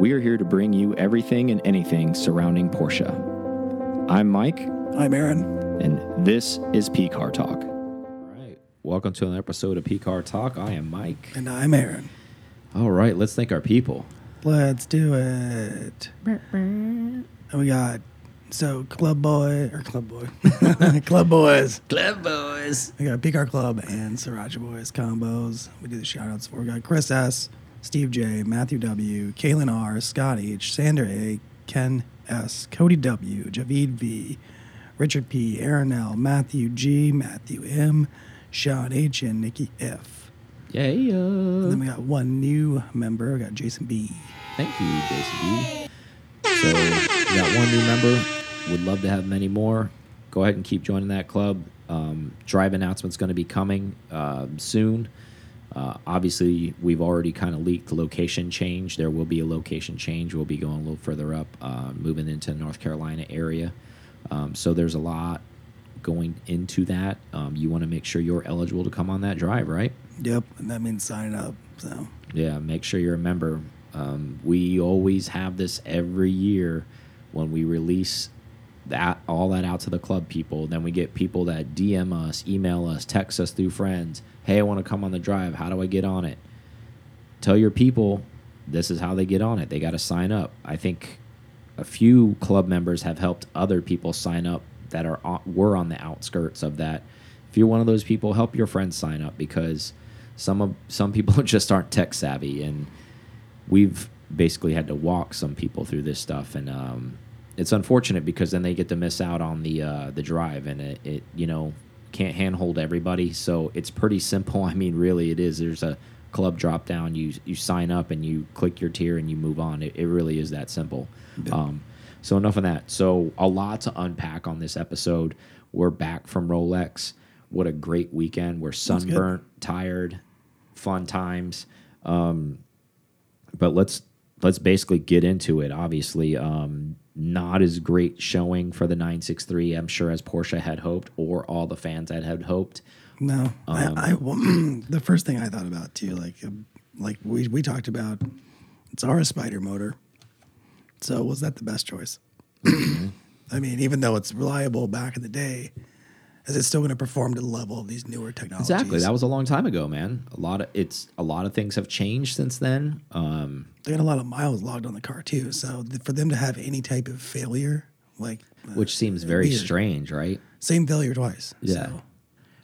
We are here to bring you everything and anything surrounding Porsche. I'm Mike, I'm Aaron. and this is P Car Talk. All right. Welcome to an episode of P Car Talk. I am Mike. And I'm Aaron. All right, let's thank our people. Let's do it. And we got so Club Boy or Club Boy, Club Boys. Club Boys. We got P Car Club and Sriracha Boys combos. We do the shout outs. We got Chris S, Steve J, Matthew W, Kaylin R, Scott H, Sander A, Ken S, Cody W, Javid V, Richard P, Aaron L, Matthew G, Matthew M, Sean H, and Nikki F. Yeah. And then we got one new member. We got Jason B. Thank you, Jason B. So, we got one new member. Would love to have many more. Go ahead and keep joining that club. Um, drive announcement's going to be coming um, soon. Uh, obviously, we've already kind of leaked the location change. There will be a location change. We'll be going a little further up, uh, moving into North Carolina area. Um, so there's a lot going into that. Um, you want to make sure you're eligible to come on that drive, right? Yep, and that means signing up. So Yeah, make sure you're a member. Um, we always have this every year when we release that all that out to the club people. Then we get people that DM us, email us, text us through friends. Hey, I want to come on the drive. How do I get on it? Tell your people this is how they get on it. They got to sign up. I think a few club members have helped other people sign up that are on, were on the outskirts of that. If you're one of those people, help your friends sign up because some of some people just aren't tech savvy, and we've basically had to walk some people through this stuff, and um, it's unfortunate because then they get to miss out on the uh, the drive, and it, it you know can't handhold everybody. So it's pretty simple. I mean, really, it is. There's a club drop down. You you sign up and you click your tier and you move on. It, it really is that simple. Um, so enough of that. So a lot to unpack on this episode. We're back from Rolex. What a great weekend. We're sunburnt, tired, fun times. Um, but let's let's basically get into it. Obviously, um, not as great showing for the 963. I'm sure as Porsche had hoped, or all the fans that had hoped. no, Um, I, I the first thing I thought about too, like um, like we we talked about, it's RS Spyder motor. So was that the best choice? I mean, even though it's reliable back in the day, is it still going to perform to the level of these newer technologies? Exactly. That was a long time ago, man. A lot of it's a lot of things have changed since then. Um, they got a lot of miles logged on the car too. So th- for them to have any type of failure, like uh, which seems very weird. strange, right? same failure twice. Yeah. So,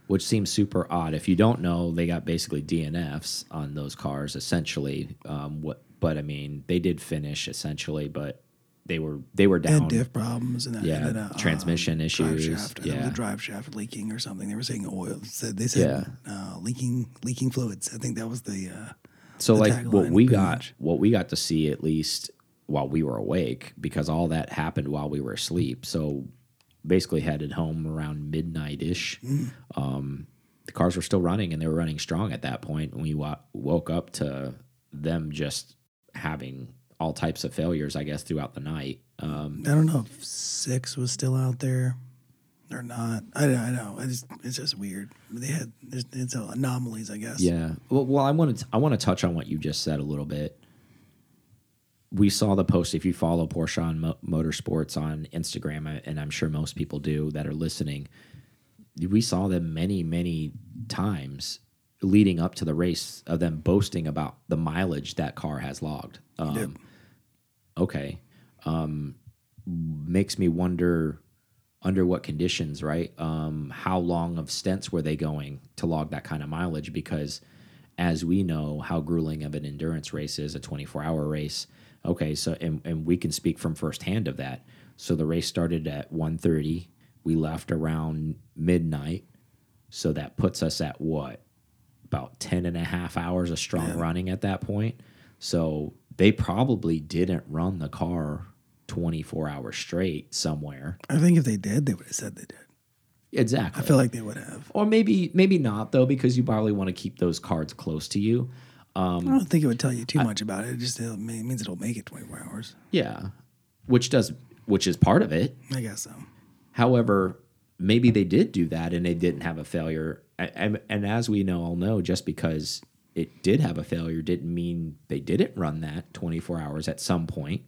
Which seems super odd. If you don't know, they got basically DNFs on those cars, essentially. Um, what? But I mean, they did finish essentially, but they were they were down. diff problems and, that, Yeah, and then, uh, transmission drive issues, shaft, uh, yeah. the drive shaft leaking or something. They were saying oil. Said they said uh, leaking leaking fluids. I think that was the. Uh, so the like what we got, much. what we got to see at least while we were awake, because all that happened while we were asleep. So basically headed home around midnight ish. Mm. Um, the cars were still running and they were running strong at that point. And we woke up to them just having all types of failures, I guess, throughout the night. Um, I don't know if six was still out there or not. I, I know. It's it's just weird. They had it's, it's anomalies, I guess. Yeah. Well, well I want to I want to touch on what you just said a little bit. We saw the post. If you follow Porsche on Mo Motorsports on Instagram, and I'm sure most people do that are listening, we saw them many, many times leading up to the race of them boasting about the mileage that car has logged. Um, Yep. Okay, um, makes me wonder under what conditions, right? Um, how long of stints were they going to log that kind of mileage? Because as we know how grueling of an endurance race is, a 24 hour race. Okay, so and, and we can speak from firsthand of that. So the race started at 1.30. We left around midnight. So that puts us at what? About 10 and a half hours of strong running at that point. So they probably didn't run the car 24 hours straight somewhere. I think if they did, they would have said they did. Exactly. I feel like they would have. or maybe maybe not though because you probably want to keep those cards close to you. Um, I don't think it would tell you too much about it. It just it means it'll make it 24 hours. Yeah. Which does which is part of it. I guess so. However, maybe they did do that and they didn't have a failure. I, I, and as we know, all know, just because it did have a failure didn't mean they didn't run that 24 hours at some point.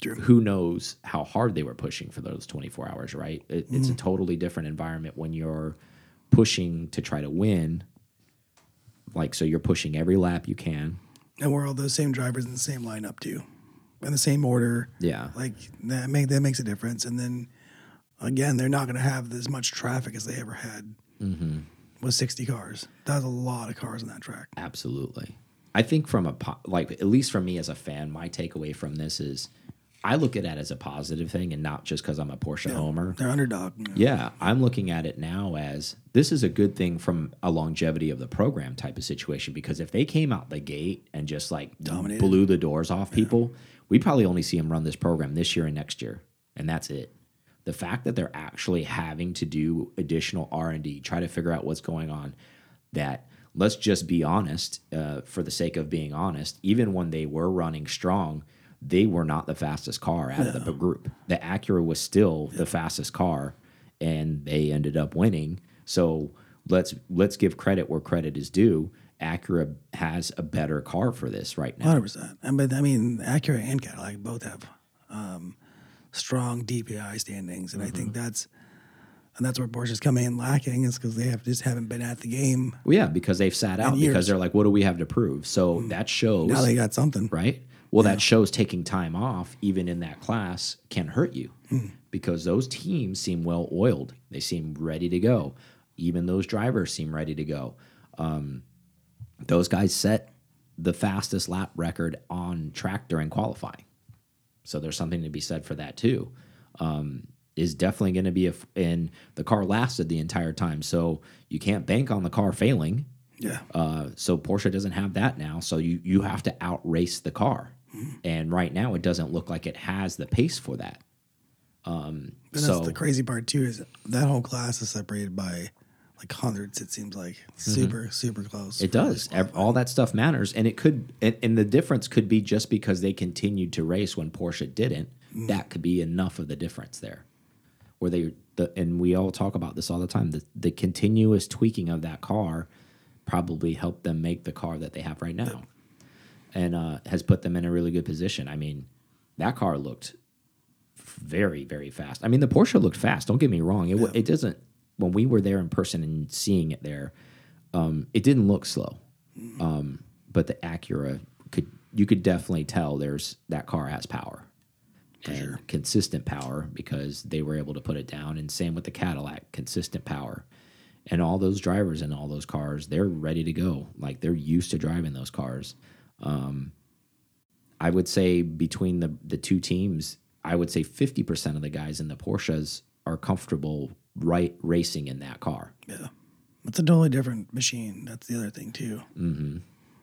True. Who knows how hard they were pushing for those 24 hours, right? It, It's a Mm-hmm. totally different environment when you're pushing to try to win. Like, so you're pushing every lap you can. And we're all those same drivers in the same lineup too, in the same order. Yeah. Like that make that makes a difference. And then again, they're not going to have as much traffic as they ever had Mm-hmm. With 60 cars. That's a lot of cars on that track. Absolutely. I think from a like at least from me as a fan, my takeaway from this is I look at it as a positive thing and not just because I'm a Porsche homer. They're underdog. know. Yeah, I'm looking at it now as this is a good thing from a longevity of the program type of situation because if they came out the gate and just like Dominated. blew the doors off people, we'd probably only see them run this program this year and next year, and that's it. The fact that they're actually having to do additional R and D, try to figure out what's going on, that let's just be honest, uh, for the sake of being honest, even when they were running strong, they were not the fastest car out of the group. The Acura was still the fastest car, and they ended up winning. So let's let's give credit where credit is due. Acura has a better car for this right now. Hundred percent. And but I mean, Acura and Cadillac both have um, strong DPI standings, and I think Mm-hmm. that's and that's where Porsche's coming in lacking is because they have just haven't been at the game. Well, yeah, because they've sat out years. because they're like, what do we have to prove? So that shows Now they got something. right? Well, that shows taking time off, even in that class, can hurt you because those teams seem well oiled. They seem ready to go. Even those drivers seem ready to go. Um, those guys set the fastest lap record on track during qualifying. So there's something to be said for that too. Um, is definitely going to be a f and the car lasted the entire time, so you can't bank on the car failing. Yeah. Uh, so Porsche doesn't have that now. So you you have to outrace the car, and right now it doesn't look like it has the pace for that. Um, And so that's the crazy part too is that whole class is separated by like hundreds. It seems like super super close. Mm-hmm. it does. all that stuff matters, and it could. And, and the difference could be just because they continued to race when Porsche didn't. That could be enough of the difference there, where they the and we all talk about this all the time. The the continuous tweaking of that car probably helped them make the car that they have right now, and uh, has put them in a really good position. I mean, that car looked very very fast. I mean, the Porsche looked fast. Don't get me wrong. It it doesn't. When we were there in person and seeing it there, um, it didn't look slow. Um, but the Acura could you could definitely tell there's that car has power and consistent power because they were able to put it down. And same with the Cadillac, consistent power. And all those drivers in all those cars, they're ready to go. Like they're used to driving those cars. Um, I would say between the the two teams, I would say fifty percent of the guys in the Porsches are comfortable right racing in that car. Yeah. It's a totally different machine. That's the other thing too. Mm-hmm.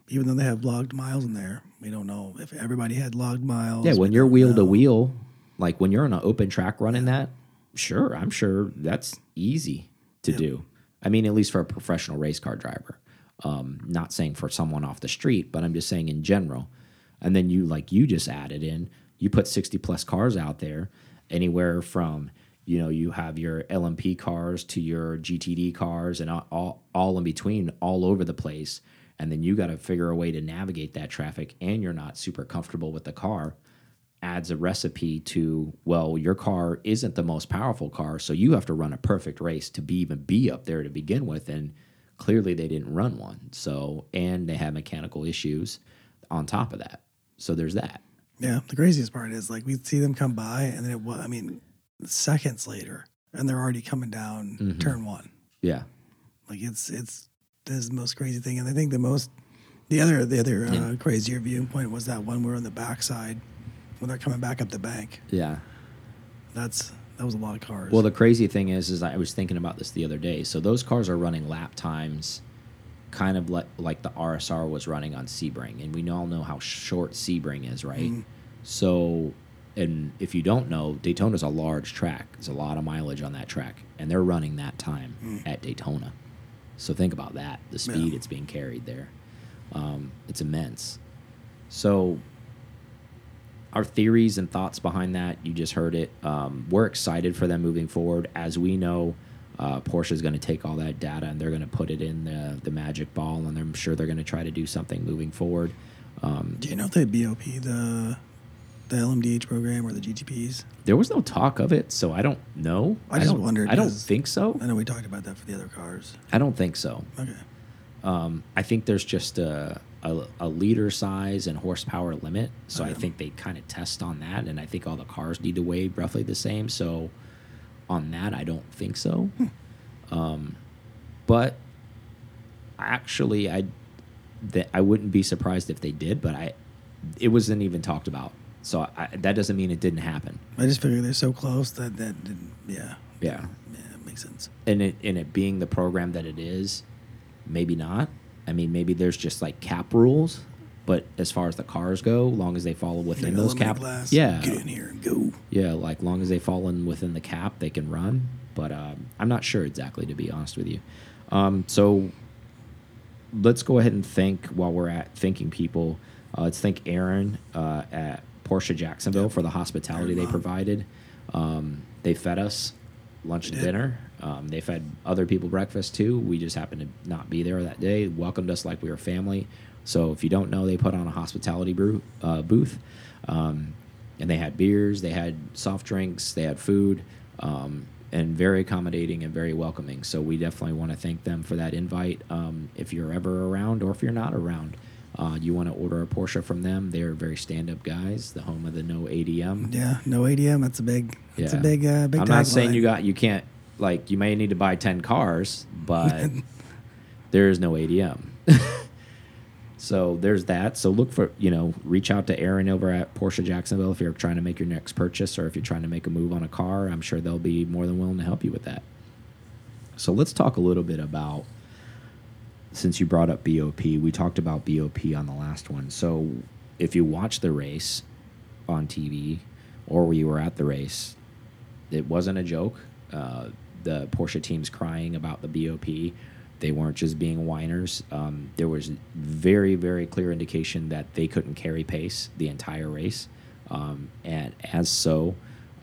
Even though they have logged miles in there, we don't know if everybody had logged miles. Yeah, when you're wheel to wheel, like when you're on an open track running that, sure, I'm sure that's easy to do. I mean, at least for a professional race car driver. Um, not saying for someone off the street, but I'm just saying in general. And then you, like you just added in, you put 60 plus cars out there, anywhere from, you know, you have your LMP cars to your GTD cars and all, all, in between, all over the place. And then you got to figure a way to navigate that traffic, and you're not super comfortable with the car adds a recipe to well your car isn't the most powerful car so you have to run a perfect race to be even be up there to begin with and clearly they didn't run one so and they had mechanical issues on top of that so there's that Yeah, the craziest part is like we see them come by, and then it was. I mean, seconds later, and they're already coming down Mm-hmm. turn one. yeah Like it's it's this is the most crazy thing, and I think the most the other the other uh, crazier viewpoint was that one where on the backside when they're coming back up the bank. yeah That's that was a lot of cars. well the crazy thing is is i was thinking about this the other day so those cars are running lap times kind of like like the rsr was running on sebring and we all know how short sebring is right So, and if you don't know, Daytona's a large track. There's a lot of mileage on that track, and they're running that time at Daytona. So think about that, the speed Yeah. it's being carried there. Um, it's immense. So, our theories and thoughts behind that, you just heard it. Um, we're excited for them moving forward. As we know, Uh, Porsche is going to take all that data and they're going to put it in the, the magic ball, and I'm sure they're going to try to do something moving forward. Um, Do you know if they BOP the the LMDH program or the GTPs? there was no talk of it, so I don't know. I just don't, wondered, I don't think so. I know we talked about that for the other cars. I don't think so. Okay. Um, I think there's just a, a, a liter size and horsepower limit. So I think they kind of test on that. And I think all the cars need to weigh roughly the same. So on that, I don't think so. Um, but actually, I, that I wouldn't be surprised if they did, but I, it wasn't even talked about. So I, that doesn't mean it didn't happen. I just figured they're so close that that didn't, yeah. Yeah. Yeah, it makes sense. and it and it being the program that it is, maybe not. I mean, maybe there's just like cap rules, but as far as the cars go, long as they fall within those cap, glass, yeah, Get in here and go. yeah, like long as they fall in within the cap, they can run. But um, I'm not sure exactly, to be honest with you. Um, so let's go ahead and think while we're at thanking people. Uh, let's thank Aaron uh, at Porsche Jacksonville for the hospitality they provided. Um, they fed us lunch and dinner. Um, they fed other people breakfast too. We just happened to not be there that day. Welcomed us like we were family. So if you don't know, they put on a hospitality brew, uh, booth, um, and they had beers, they had soft drinks, they had food, um, and very accommodating and very welcoming. So we definitely want to thank them for that invite. Um, if you're ever around, or if you're not around, uh, you want to order a Porsche from them. They're very stand-up guys. The home of the no ADM. Yeah, no ADM. That's a big. That's a big. Uh, big. I'm not saying tagline. you got you can't like you may need to buy ten cars, but there is no ADM. so there's that. So look for you know reach out to Aaron over at Porsche Jacksonville if you're trying to make your next purchase or if you're trying to make a move on a car. I'm sure they'll be more than willing to help you with that. So let's talk a little bit about since you brought up BOP. We talked about BOP on the last one. So if you watch the race on TV or you were at the race, it wasn't a joke. Uh, the Porsche team's crying about the BOP. They weren't just being whiners. Um, there was very, very clear indication that they couldn't carry pace the entire race. Um, and as so,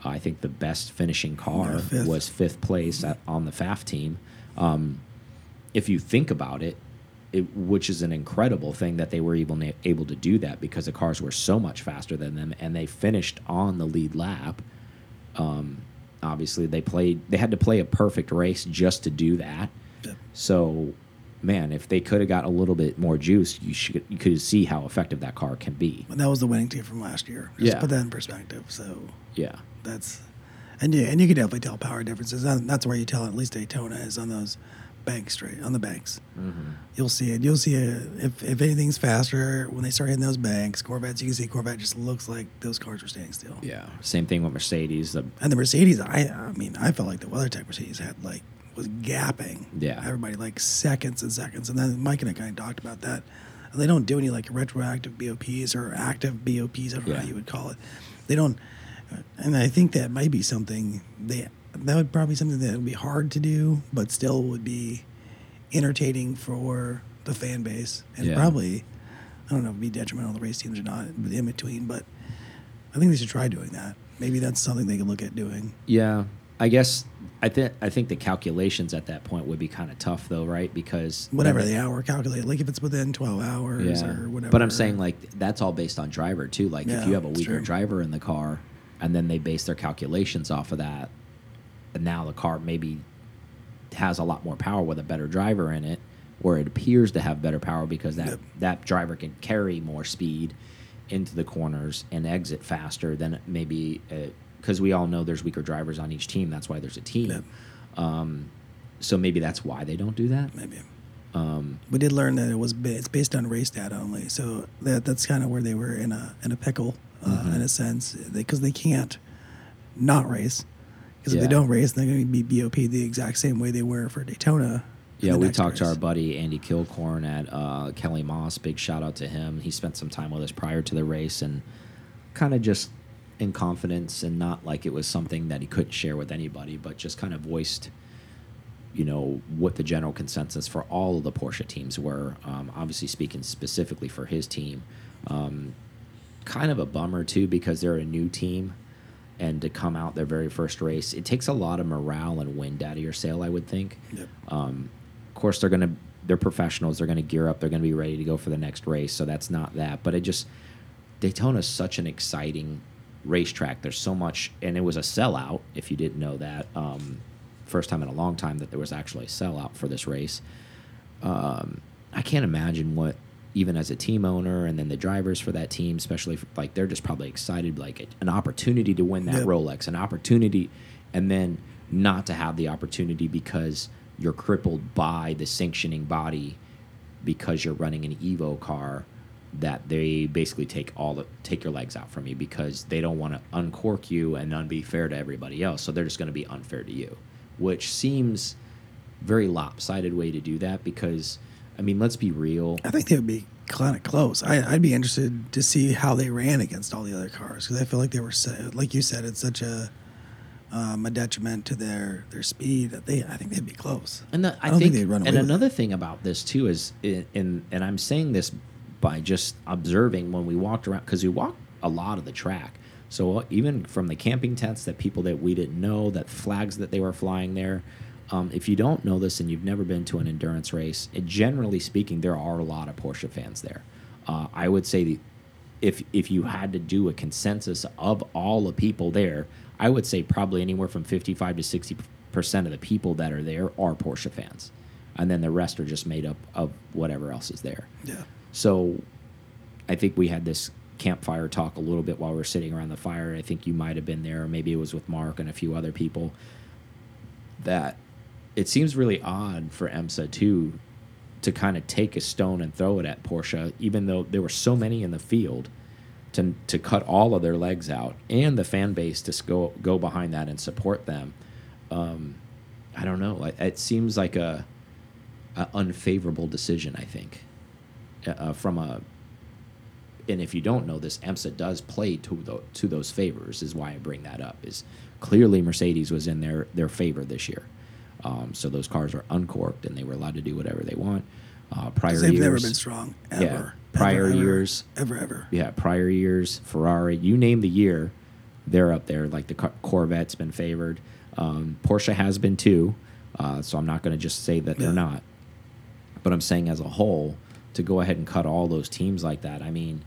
I think the best finishing car fifth. was fifth place at, on the Pfaff team. Um, if you think about it, it, which is an incredible thing that they were able able to do that because the cars were so much faster than them, and they finished on the lead lap. Um, obviously, they played. They had to play a perfect race just to do that. So, man, if they could have got a little bit more juice, you should you could see how effective that car can be. That was the winning team from last year. Just Yeah. put that in perspective. So Yeah, that's, and yeah, and you can definitely tell power differences. That's where you tell at least Daytona is on those banks straight on the banks. Mm-hmm. You'll see it. You'll see it. If if anything's faster when they start hitting those banks, Corvettes, you can see Corvette just looks like those cars were standing still. yeah. Same thing with Mercedes. The And the Mercedes, I I mean, I felt like the WeatherTech Mercedes had like was gapping. Yeah. Everybody like seconds and seconds. And then Mike and I kind of talked about that. They don't do any like retroactive BOPs or active BOPs. I don't know how you would call it. They don't. And I think that might be something they that would probably be something that would be hard to do, but still would be entertaining for the fan base and Yeah. probably I don't know be detrimental to the race teams or not but in between, but I think they should try doing that. Maybe that's something they could look at doing. Yeah, I guess I think I think the calculations at that point would be kind of tough though, right? Because Whatever the hour calculate, like if it's within twelve hours yeah. or whatever. But I'm saying like that's all based on driver too. Like if you have a weaker driver in the car, and then they base their calculations off of that, and now the car maybe has a lot more power with a better driver in it, or it appears to have better power because that Yep. that driver can carry more speed into the corners and exit faster than maybe because we all know there's weaker drivers on each team. That's why there's a team. Yep. Um, so maybe that's why they don't do that. maybe Um, we did learn that it was ba- it's based on race data only. So that that's kind of where they were in a in a pickle uh, Mm-hmm. in a sense because they can't not race because if Yeah. they don't race, they're going to be BOP the exact same way they were for Daytona. Yeah, we talked to our buddy Andy Kilcorn at uh, Kelly Moss. Big shout out to him. He spent some time with us prior to the race and kind of just in confidence and not like it was something that he couldn't share with anybody, but just kind of voiced, you know, what the general consensus for all of the Porsche teams were. Um, obviously, speaking specifically for his team. Um, kind of a bummer too because they're a new team and to come out their very first race. It takes a lot of morale and wind out of your sail, I would think. Yep. Um, of course, they're going to they're professionals. They're going to gear up. They're going to be ready to go for the next race. So that's not that. But it just Daytona's such an exciting racetrack. There's so much, and it was a sellout. If you didn't know that, um, first time in a long time that there was actually a sellout for this race. Um, I can't imagine what even as a team owner and then the drivers for that team, especially for, like they're just probably excited, like an opportunity to win that Yep. Rolex, an opportunity, and then not to have the opportunity because you're crippled by the sanctioning body because you're running an Evo car that they basically take all the take your legs out from you because they don't want to uncork you and not be fair to everybody else. So they're just going to be unfair to you, which seems very lopsided way to do that because I mean, let's be real. I think they would be kind of close. I, I'd be interested to see how they ran against all the other cars because I feel like they were, so- like you said, it's such a um, a detriment to their their speed that they. I think they'd be close. And the, I, I don't think think, they'd run away and another thing about this too is, in, in and I'm saying this by just observing when we walked around because we walked a lot of the track. So even from the camping tents that people that we didn't know, that flags that they were flying there. Um, if you don't know this and you've never been to an endurance race, it, generally speaking, there are a lot of Porsche fans there. Uh, I would say the, if if you had to do a consensus of all the people there, I would say probably anywhere from 55 to 60 percent of the people that are there are Porsche fans, and then the rest are just made up of whatever else is there. Yeah. So, I think we had this campfire talk a little bit while we were sitting around the fire. I think you might have been there, or maybe it was with Mark and a few other people. That it seems really odd for IMSA too to kind of take a stone and throw it at Porsche, even though there were so many in the field, to to cut all of their legs out and the fan base to go go behind that and support them. Um, I don't know. It, it seems like a, a unfavorable decision. I think uh, uh, from a and if you don't know this, IMSA does play to tho- to those favors. Is why I bring that up. Is clearly Mercedes was in their their favor this year. Um, so those cars are uncorked and they were allowed to do whatever they want. Uh, prior they've years, never been strong ever. Yeah. Prior ever, years. Ever ever. yeah, prior years, Ferrari, you name the year, they're up there. Like the Corvette's been favored. Um, Porsche has been too. Uh, so I'm not going to just say that Yeah. they're not. But I'm saying as a whole, to go ahead and cut all those teams like that, I mean,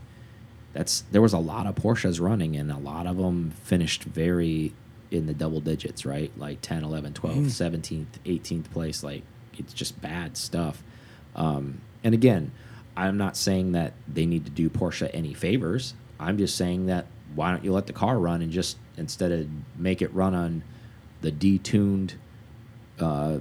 that's there was a lot of Porsches running, and a lot of them finished very in the double digits, right? Like 10, 11, 12, Mm. 17th, 18th place. Like it's just bad stuff. Um, and again, I'm not saying that they need to do Porsche any favors. I'm just saying that why don't you let the car run and just instead of make it run on the detuned uh,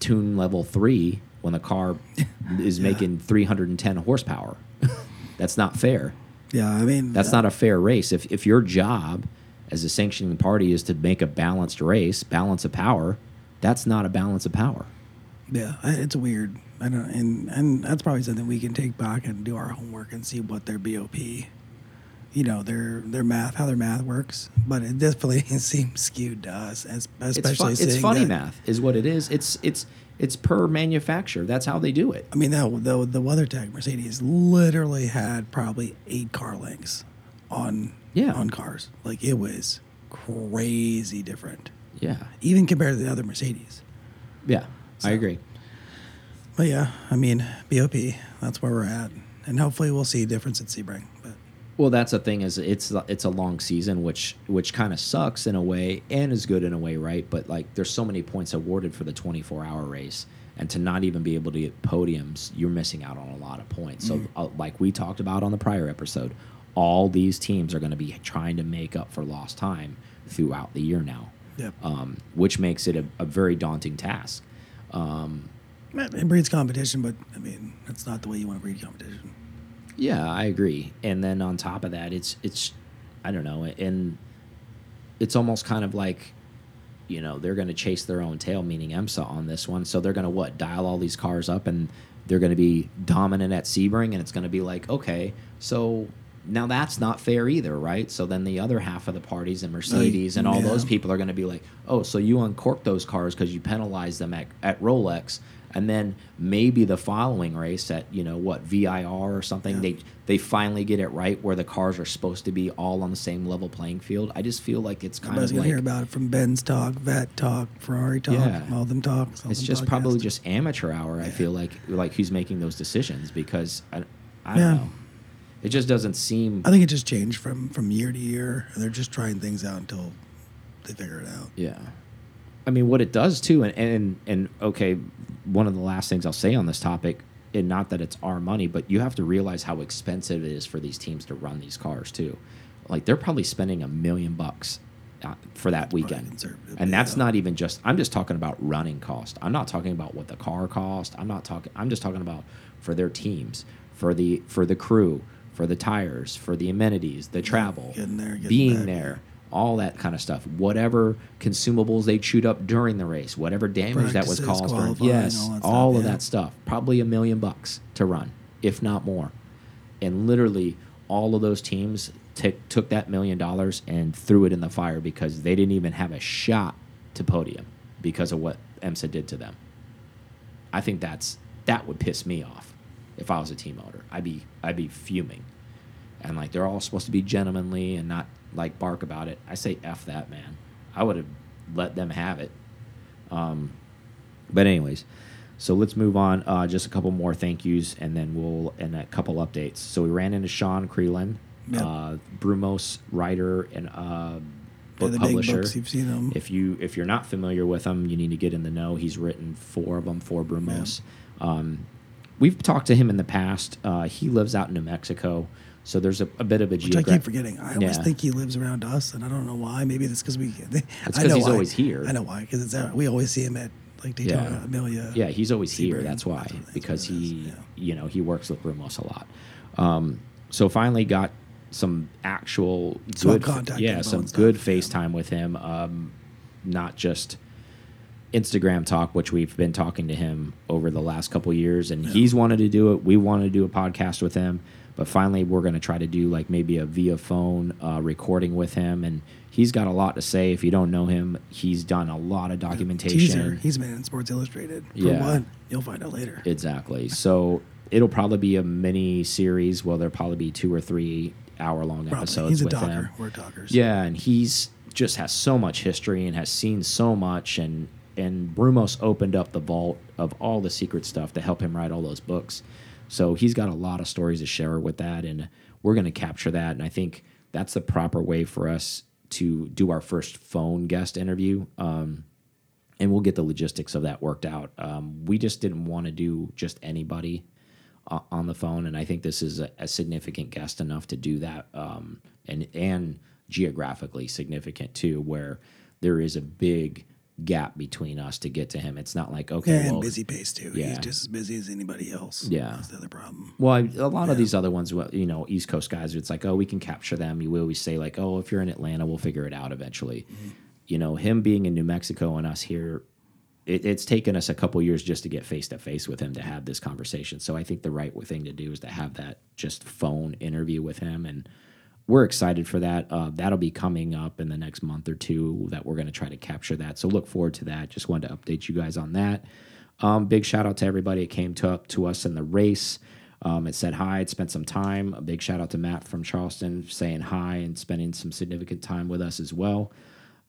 tune level three when the car is making 310 horsepower. That's not fair. Yeah, I mean That's not a fair race. If if your job as a sanctioning party is to make a balanced race, balance of power, that's not a balance of power. Yeah, it's weird. I don't, and and that's probably something we can take back and do our homework and see what their BOP, you know, their their math, how their math works. But it definitely seems skewed to us, as, It's, especially fun, it's funny math is what it is. It's it's it's per manufacturer. That's how they do it. I mean, that the the WeatherTech Mercedes literally had probably eight car lengths on Yeah. on cars. Like it was crazy different, Yeah. even compared to the other Mercedes. Yeah. I agree. But yeah, I mean, BOP, that's where we're at, and hopefully we'll see a difference at Sebring. But Well, that's the thing is it's it's a long season, which which kind of sucks in a way and is good in a way, right? But like, there's so many points awarded for the 24 hour race, and to not even be able to get podiums, you're missing out on a lot of points. So, uh, like we talked about on the prior episode, all these teams are going to be trying to make up for lost time throughout the year now, Yep. um, which makes it a, a very daunting task. Um, it breeds competition, but I mean, that's not the way you want to breed competition. Yeah, I agree. And then on top of that, it's it's I don't know, and it's almost kind of like you know they're going to chase their own tail, meaning IMSA on this one. So they're going to what dial all these cars up, and they're going to be dominant at Sebring, and it's going to be like okay, so now that's not fair either, right? So then the other half of the parties and Mercedes and all yeah. those people are going to be like, oh, so you uncorked those cars because you penalized them at, at Rolex, and then maybe the following race at you know what VIR or something, Yeah. they they finally get it right where the cars are supposed to be all on the same level playing field. I just feel like it's kind Everybody's of like hear about it from Benz talk, Vet talk, Ferrari talk, Yeah. all them talk. all it's them just probably just amateur hour. I feel like like who's making those decisions because I, I don't know. It just doesn't seem. I think it just changed from from year to year, and they're just trying things out until they figure it out. Yeah. I mean, what it does too, and, and and okay, one of the last things I'll say on this topic, and not that it's our money, but you have to realize how expensive it is for these teams to run these cars too. Like they're probably spending a million bucks uh, for that weekend, conservative, and that's yeah. not even just. I'm just talking about running cost. I'm not talking about what the car cost. I'm not talking. I'm just talking about for their teams, for the for the crew, for the tires, for the amenities, the travel, getting there, getting being back. there all that kind of stuff. Whatever consumables they chewed up during the race, whatever damage that was caused, yes, all all stuff, of yeah. that stuff. Probably a million bucks to run, if not more. And literally, all of those teams took took that million dollars and threw it in the fire because they didn't even have a shot to podium because of what IMSA did to them. I think that's that would piss me off if I was a team owner. I'd be I'd be fuming. And like they're all supposed to be gentlemanly and not like bark about it. I say f that man. I would have let them have it. Um, but anyways, so let's move on. Uh, just a couple more thank yous, and then we'll and a couple updates. So we ran into Sean Creelan, Yep. uh, Brumos writer and uh, book the publisher. books you've seen them. If you if you're not familiar with him, you need to get in the know. He's written four of them for Brumos. Um, we've talked to him in the past. Uh, he lives out in New Mexico, so there's a, a bit of a which I keep forgetting. I always Yeah. think he lives around us, and I don't know why. Maybe that's because we. I 'cause know he's why. always here. I know why. Because it's we always see him at like Daytona, Yeah. Amelia. Yeah, he's always here. That's why, That's because what it is, he, yeah. you know, he works with Brumos a lot. Um, so finally got some actual good, contact yeah, some good. FaceTime with him. Um, not just Instagram talk, which we've been talking to him over the last couple years, and he's wanted to do it. We wanted to do a podcast with him, but finally we're going to try to do like maybe a via phone uh, recording with him, and he's got a lot to say. If you don't know him, he's done a lot of documentation. Teaser. He's been in Sports Illustrated. For Yeah. what? You'll find out later. Exactly. So it'll probably be a mini series. Well, there'll probably be two or three hour long Probably. episodes He's a with talker. him. We're talkers. Yeah, and he's just has so much history and has seen so much and and Brumos opened up the vault of all the secret stuff to help him write all those books. So he's got a lot of stories to share with that and we're going to capture that and I think that's the proper way for us to do our first phone guest interview. Um, and we'll get the logistics of that worked out. Um, we just didn't want to do just anybody uh, on the phone, and I think this is a, a significant guest enough to do that, um, and and geographically significant too, where there is a big gap between us to get to him. It's not like okay, Yeah, well, busy pace too. yeah. He's just as busy as anybody else. Yeah. That's the other problem. Well, I- a lot of these other ones, well, you know, East Coast guys, it's like, oh, we can capture them. You always say like, oh, if you're in Atlanta, we'll figure it out eventually. Mm-hmm. You know, him being in New Mexico and us here, it, it's taken us a couple years just to get face to face with him to have this conversation. So I think the right thing to do is to have that just phone interview with him, and we're excited for that. Uh, that'll be coming up in the next month or two. That we're going to try to capture that. So look forward to that. Just wanted to update you guys on that. Um, big shout out to everybody that came to up to us in the race. Um, it said hi. It spent some time. A big shout out to Matt from Charleston saying hi and spending some significant time with us as well.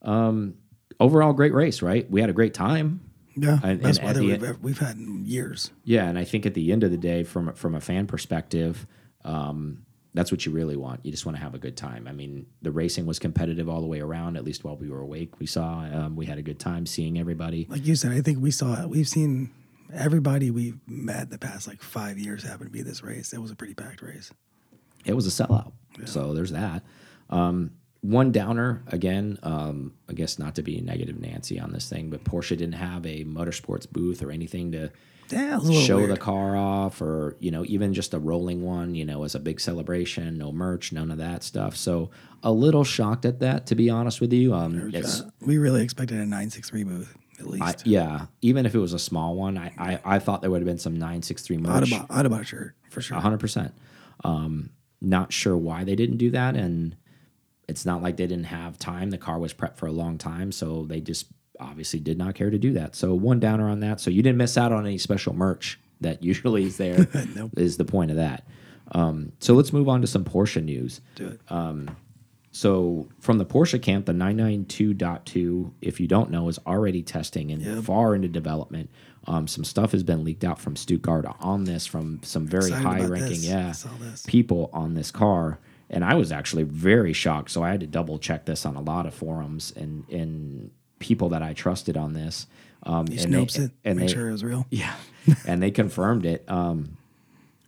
Um, overall, great race, right? We had a great time. Yeah, And- best and weather we've, end- we've had in years. Yeah, and I think at the end of the day, from from a fan perspective, um, that's what you really want. You just want to have a good time. I mean, the racing was competitive all the way around. At least while we were awake, we saw um, we had a good time seeing everybody. Like you said, I think we saw we've seen everybody we've met the past like five years happen to be this race. It was a pretty packed race. it was a sellout. So there's that. Um, one downer again. Um, I guess not to be negative Nancy on this thing, but Porsche didn't have a motorsports booth or anything to Yeah, it was a little show weird. the car off, or you know, even just a rolling one. You know, as a big celebration. No merch, none of that stuff. So a little shocked at that, to be honest with you. Um, we really expected a 963 booth at least. I, yeah, even if it was a small one, I I, I thought there would have been some nine six three I'd merch. have, bought, I'd have bought a shirt for sure. hundred percent. Um, not sure why they didn't do that, and it's not like they didn't have time. The car was prepped for a long time, so they just obviously did not care to do that. So one downer on that. So you didn't miss out on any special merch that usually is there. Is Nope. the point of that. Um, so let's move on to some Porsche news. Do it. So from the Porsche camp, the 992.2, if you don't know, is already testing and Yep. far into development. Um, some stuff has been leaked out from Stuttgart on this from some very Excited high ranking yeah I saw this. people on this car. And I was actually very shocked. So I had to double check this on a lot of forums and, and people that I trusted on this. Um, You and they- snopes it, and make they- sure it was real. yeah, and they confirmed it. Um,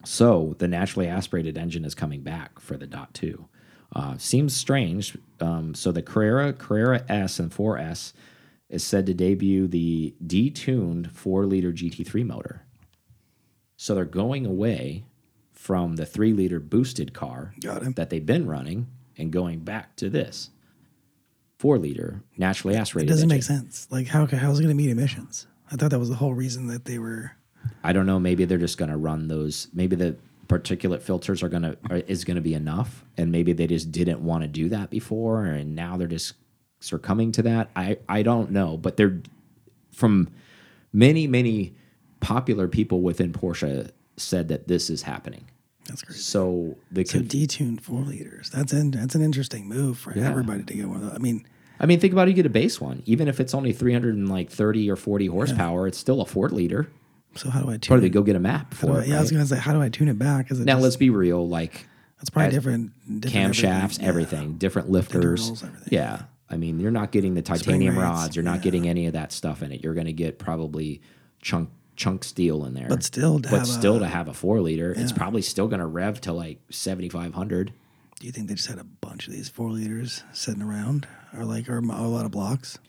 so the naturally aspirated engine is coming back for the Dot Two. Uh, seems strange. Um, so the Carrera, Carrera S, and 4S is said to debut the detuned four-liter GT3 motor. So they're going away from the three-liter boosted car that they've been running and going back to this four-liter naturally aspirated. It doesn't make sense. Like how how is it going to meet emissions? I thought that was the whole reason that they were. I don't know. Maybe they're just going to run those. Maybe the particulate filters are going to is going to be enough, and maybe they just didn't want to do that before, and now they're just succumbing to that. I I don't know, but they're from many many popular people within Porsche said that this is happening. That's crazy. So the So detuned four liters. That's an that's an interesting move for Yeah. everybody to get one of those. I mean, I mean, think about it. You get a base one, even if it's only three hundred and like thirty or forty horsepower, it's still a four liter. so how do I tune? Probably it? go get a map for I- it. yeah, I was going to say, how do I tune it back? Is it Now just- let's be real. Like It's probably different. different camshafts, everything. Yeah. everything, different lifters. Internals, everything. Yeah. I mean, you're not getting the titanium rods. You're not yeah. getting any of that stuff in it. You're going to get probably chunk chunk steel in there. But still, to but have still a, to have a four liter, it's probably still going to rev to like 7,500. Do you think they just had a bunch of these four liters sitting around, or like, or a lot of blocks?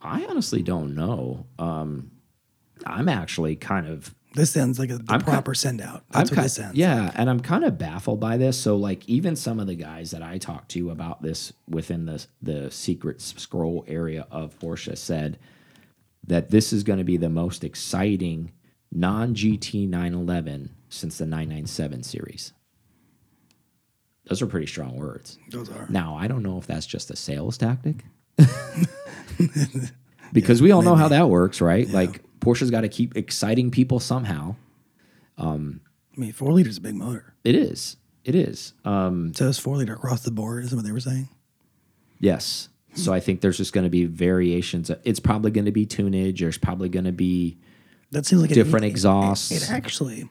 I honestly don't know. Um, I'm actually kind of This sounds like a, the I'm proper send out. I'm That's what kind, this sounds. yeah, and I'm kind of baffled by this. So, like, even some of the guys that I talked to about this within the the secret scroll area of Porsche said that this is going to be the most exciting non GT 911 since the 997 series. Those are pretty strong words. those are. Now, I don't know if that's just a sales tactic. because we all know how that works, right? Like Porsche's got to keep exciting people somehow. I mean, four liters is a big motor. It is. It is. Um, So it's four liter across the board. Is what they were saying. yes. So I think there's just going to be variations. It's probably going to be tunage. There's probably going to be That seems like different it, exhausts. It, it actually.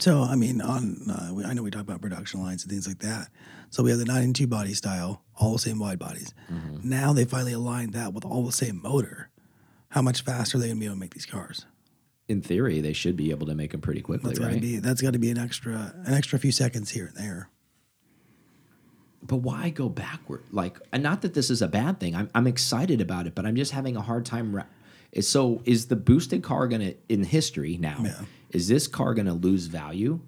So I mean, on uh, we, I know we talk about production lines and things like that. So we have the nine and two body style, all the same wide bodies. Mm-hmm. Now they finally aligned that with all the same motor. How much faster are they gonna be able to make these cars? in theory, they should be able to make them pretty quickly, That's to right? be that's got to be an extra an extra few seconds here and there. But why go backward? Like, and not that this is a bad thing. I'm, I'm excited about it, but I'm just having a hard time. So, is the boosted car going to, in history now, Yeah. is this car going to lose value?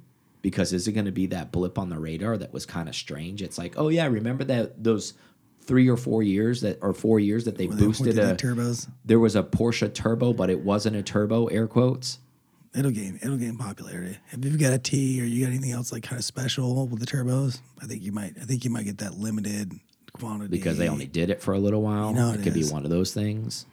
Because is it going to be that blip on the radar that was kind of strange? It's like, oh yeah, remember that those three or four years that, or four years that they Where boosted they a turbos. there was a Porsche turbo, but it wasn't a turbo. Air quotes. It'll gain it'll gain popularity. If you've got a T or you got anything else like kind of special with the turbos, I think you might I think you might get that limited quantity because they only did it for a little while. You know it it could be one of those things.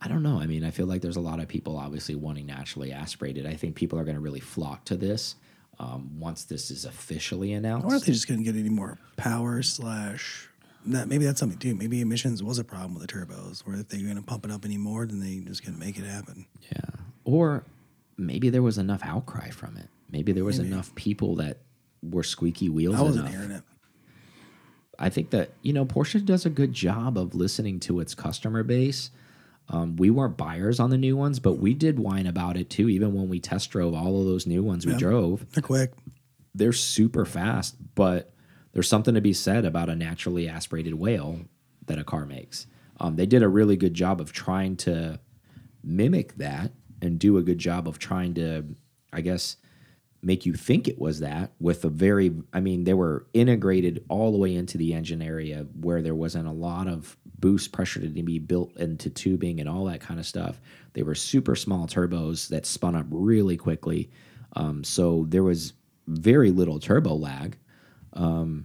I don't know. I mean, I feel like there's a lot of people obviously wanting naturally aspirated. I think people are going to really flock to this um, once this is officially I wonder if announced. they just couldn't get any more power slash that maybe that's something too. Maybe emissions was a problem with the turbos, where if they're going to pump it up anymore, then they just couldn't make it happen. Yeah. Or maybe there was enough outcry from it. Maybe there was Maybe. enough people that were squeaky wheels I wasn't enough. hearing it. I think that you know Porsche does a good job of listening to its customer base. Um, we weren't buyers on the new ones, but we did whine about it too. Even when we test drove all of those new ones we drove, They're quick. they're super fast. But there's something to be said about a naturally aspirated wail that a car makes. Um, they did a really good job of trying to mimic that and do a good job of trying to, I guess, make you think it was that with a very i mean they were integrated all the way into the engine area where there wasn't a lot of boost pressure to be built into tubing and all that kind of stuff. They were super small turbos that spun up really quickly. Um, so there was very little turbo lag. Um,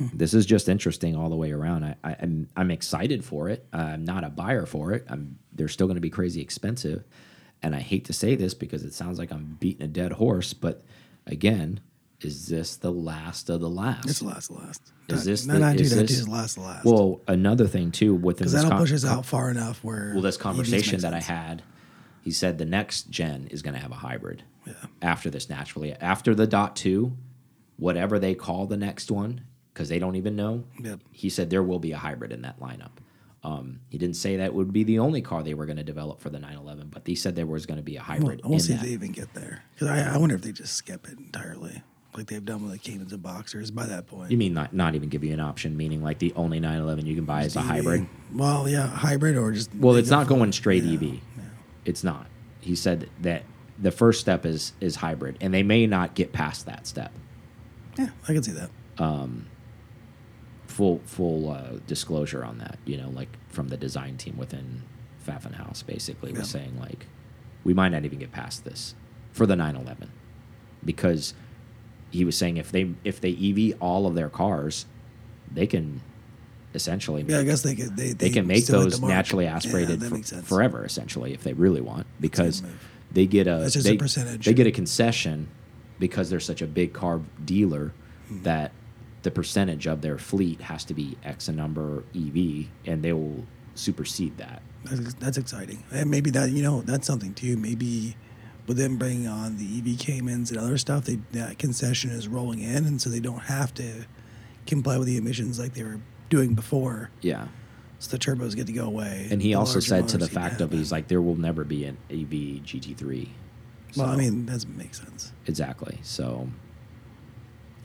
Hmm. this is just interesting all the way around. I, I, I'm I'm excited for it. I'm not a buyer for it. I'm they're still going to be crazy expensive, and I hate to say this because it sounds like I'm beating a dead horse, but again, is this the last of the last? It's the last, last. Is this no, the- not is dude, this- is last, last. Well, another thing too within because that'll push us out far enough where. Well, this conversation that I had, he said the next gen is going to have a hybrid. Yeah. After this, naturally, after the dot two, whatever they call the next one, because they don't even know. Yep. He said there will be a hybrid in that lineup. Um, he didn't say that would be the only car they were going to develop for the 911, but he said there was going to be a hybrid we'll in see that. if they even get there. Because I, I wonder if they just skip it entirely, like they've done with the Caymans and Boxsters. By that point, you mean not not even give you an option, meaning like the only 911 you can buy is a EV. hybrid? Well, yeah, hybrid or just. Well, it's not going straight yeah, EV. yeah. It's not. He said that the first step is is hybrid, and they may not get past that step. Yeah, I can see that. Full full uh, disclosure on that, you know, like from the design team within Zuffenhausen, basically was saying like, we might not even get past this for the 911, because he was saying if they if they EV all of their cars, they can essentially Yeah, I guess they could. They, they can make those naturally aspirated that for- makes sense. forever, essentially, if they really want, because they get a That's just a they, percentage. They get a concession because they're such a big car dealer Hmm. that the percentage of their fleet has to be X a number EV, and they will supersede that. That's, that's exciting, and maybe that you know that's something too. Maybe with them bringing on the EV Caymans and other stuff, they that concession is rolling in, and so they don't have to comply with the emissions like they were doing before. Yeah, So the turbos get to go away. and he also said to the fact of he's like there will never be an EV GT3. well, I mean, that makes sense. Exactly. So,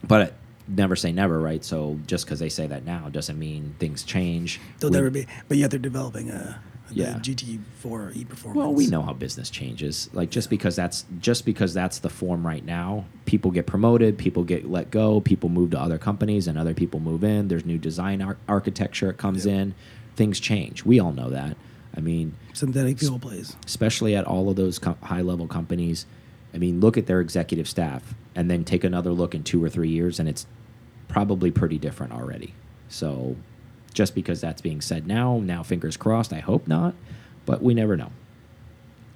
but never say never, right? So just because they say that now doesn't mean things change. They'll We- never be, but yet they're developing uh, a, a Yeah. GT4 E performance. Well, we know how business changes. Like just because that's just because that's the form right now, people get promoted, people get let go, people move to other companies, and other people move in. There's new design ar architecture comes Yep. in. Things change. We all know that. I mean, synthetic fuel plays. especially at all of those high level companies. I mean, look at their executive staff and then take another look in two or three years, and it's probably pretty different already. So, just because that's being said now, now fingers crossed, I hope not, but we never know.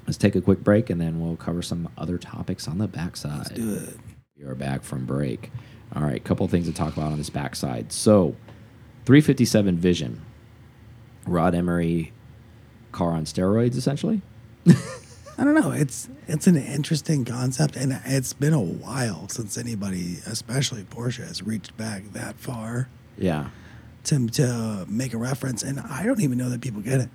Let's take a quick break and then we'll cover some other topics on the backside. Let's do it. We are back from break. All right, couple things to talk about on this backside. So, 357 Vision, Rod Emory car on steroids, essentially. I don't know. It's it's an interesting concept, and it's been a while since anybody, especially Porsche, has reached back that far Yeah. to to make a reference. And I don't even know that people get it.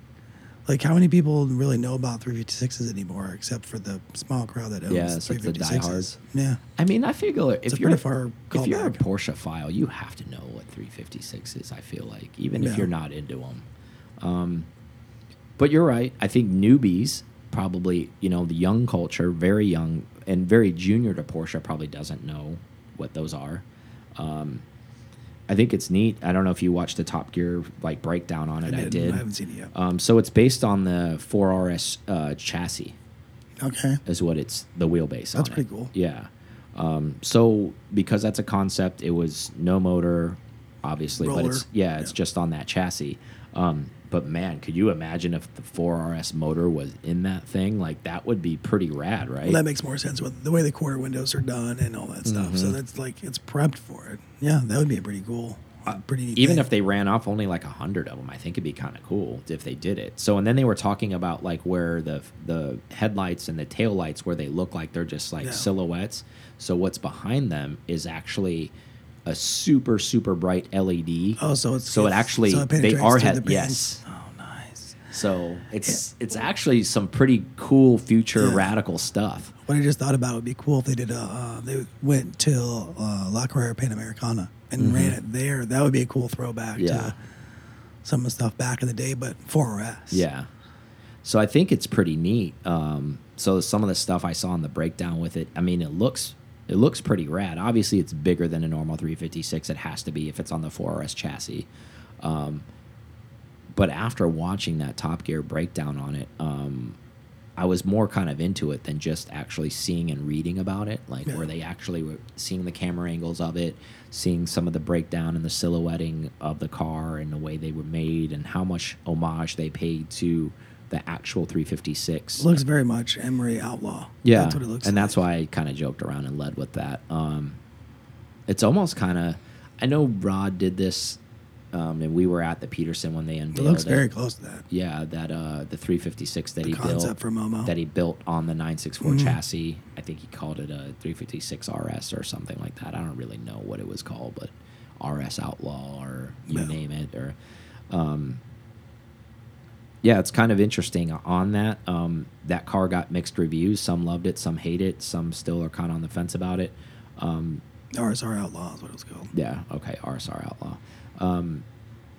Like, how many people really know about 356s anymore, except for the small crowd that owns Yeah, it's like the 356s? diehards. Yeah, I mean, I figure if a you're far if you're a. Porsche file, you have to know what 356 is. I feel like even if you're not into them. Um, but you're right. I think newbies probably, you know, the young culture, very young and very junior to Porsche, probably doesn't know what those are. Um, I think it's neat. I don't know if you watched the Top Gear like breakdown on it. I, didn't. did. I haven't seen it yet. Um, so it's based on the 4RS uh, chassis okay, is what it's the wheelbase. That's pretty it. cool. Yeah. Um, so because that's a concept, it was no motor, obviously, but it's yeah, it's Yeah. just on that chassis. Um, but man, could you imagine if the 4RS motor was in that thing? Like that would be pretty rad, right? well, that makes more sense with the way the quarter windows are done and all that stuff. Mm-hmm. So that's like it's prepped for it. Yeah, that would be a pretty cool, uh, pretty neat even thing. if they ran off only like a hundred of them, I think it'd be kind of cool if they did it. So, and then they were talking about like where the the headlights and the tail lights where they look like they're just like Yeah. silhouettes. So what's behind them is actually a super super bright LED. Oh, so it's so it actually so it they are head the yes. Oh, nice. So it's it's actually some pretty cool future Yeah. radical stuff. What I just thought about would be cool if they did a. Uh, they went to uh, La Carrera Panamericana and ran it there. That would be a cool throwback. Yeah. to some of the stuff back in the day, but 4RS. Yeah. So I think it's pretty neat. Um, so some of the stuff I saw in the breakdown with it, I mean, it looks it looks pretty rad. Obviously, it's bigger than a normal 356. It has to be if it's on the 4RS chassis. Um, but after watching that Top Gear breakdown on it, um, I was more kind of into it than just actually seeing and reading about it. Like Yeah. where they actually were seeing the camera angles of it, seeing some of the breakdown and the silhouetting of the car and the way they were made and how much homage they paid to the actual 356. looks very much Emory Outlaw. Yeah, that's what it looks and like. that's why I kind of joked around and led with that. Um, it's almost kind of. I know Rod did this, um, and we were at the Peterson when they unveiled. It looks very close to that. Yeah, that uh, the 356 that The he built for Momo. that he built on the 964 Mhm. chassis. I think he called it a 356 RS or something like that. I don't really know what it was called, but RS Outlaw or you name it. Or, um, yeah, it's kind of interesting on that. Um, that car got mixed reviews. Some loved it, some hate it, some still are kind of on the fence about it. Um, RSR Outlaw is what it was called. yeah, okay, RSR Outlaw. Um,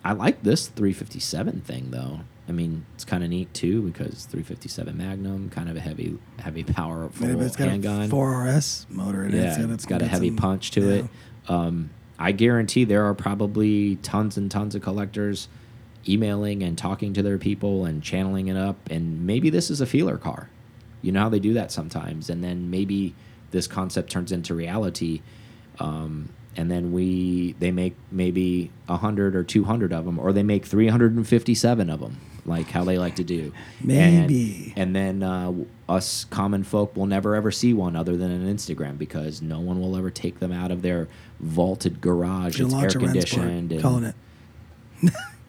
I like this 357 thing though. I mean, it's kind of neat too because 357 Magnum, kind of a heavy, heavy powerful Maybe it's got handgun. a 4RS motor in it. yeah, got it's got a heavy some- punch to yeah. it. Um, I guarantee there are probably tons and tons of collectors emailing and talking to their people and channeling it up. And maybe this is a feeler car. You know how they do that sometimes. And then maybe this concept turns into reality. Um, and then we they make maybe 100 or 200 of them or they make 357 of them like how they like to do Maybe. and, and then uh, us common folk will never ever see one other than an instagram because no one will ever take them out of their vaulted garage it's air launch a Rennsport, conditioned and calling it.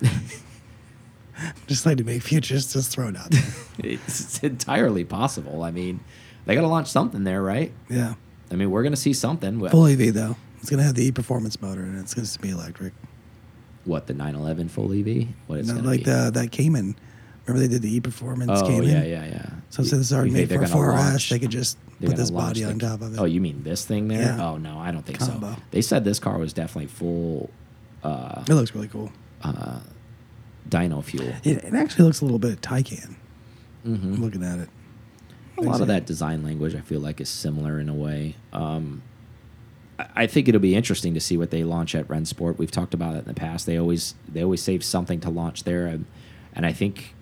Just like to make futures, just thrown out. it's entirely possible i mean they got to launch something there right yeah. i mean we're going to see something Full EV though. It's gonna have the E performance motor and it's gonna be electric. what the 911 full ev what it's No, like be the that Cayman. Remember they did the E performance oh Cayman. yeah yeah yeah So since it's already made for 4RS, launch- they could just put this body the- on top of it. Oh, you mean this thing there? Yeah. Oh no, I don't think Combo. so. They said this car was definitely full uh, It looks really cool. uh, dyno fuel. It, it actually looks a little bit Taycan. hmm I'm looking at it. A lot of that design language, I feel like, is similar in a way. Um, I- I think it'll be interesting to see what they launch at Rennsport. We've talked about it in the past. They always they always save something to launch there, and, and I think,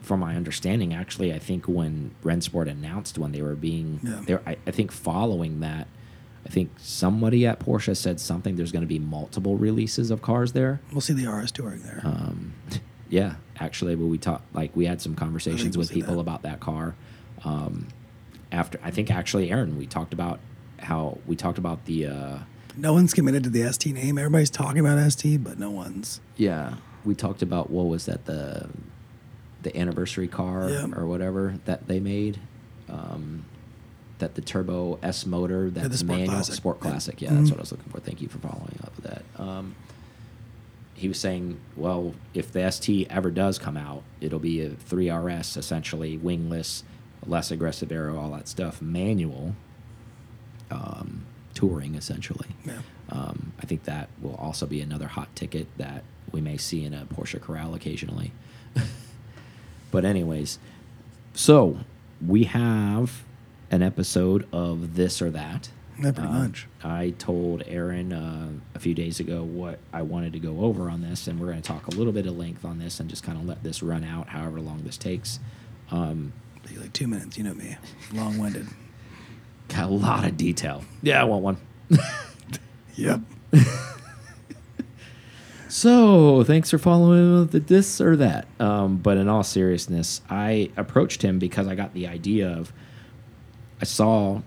from my understanding, actually, I think when Rennsport announced when they were being Yeah. there, I, I think following that, I think somebody at Porsche said something. There's going to be multiple releases of cars there. We'll see the RS touring there. Um, yeah, actually, but we talked like we had some conversations with people that. about that car. Um, after I think actually, Aaron, we talked about how we talked about the uh, no one's committed to the ST name. Everybody's talking about ST, but no one's. yeah we talked about what was that the the anniversary car Yeah. or whatever that they made. Um, that the turbo S motor, that's the Sport manual Classic. sport classic. Yeah, that's Mhm. what I was looking for. Thank you for following up with that. Um, he was saying, well, if the ST ever does come out, it'll be a 3RS, essentially wingless, less aggressive aero, all that stuff, manual, um, touring, essentially. Yeah. Um, I think that will also be another hot ticket that we may see in a Porsche Corral occasionally. but, anyways, so we have an episode of this or that. Yeah, pretty Um, much. I told Aaron uh, a few days ago what I wanted to go over on this, and we're going to talk a little bit of length on this and just kind of let this run out, however long this takes. Um, like two minutes. You know me, long winded. got a lot of detail. Yeah, I want one. Yep. So, thanks for following the this or that. Um, but in all seriousness, I approached him because I got the idea of I saw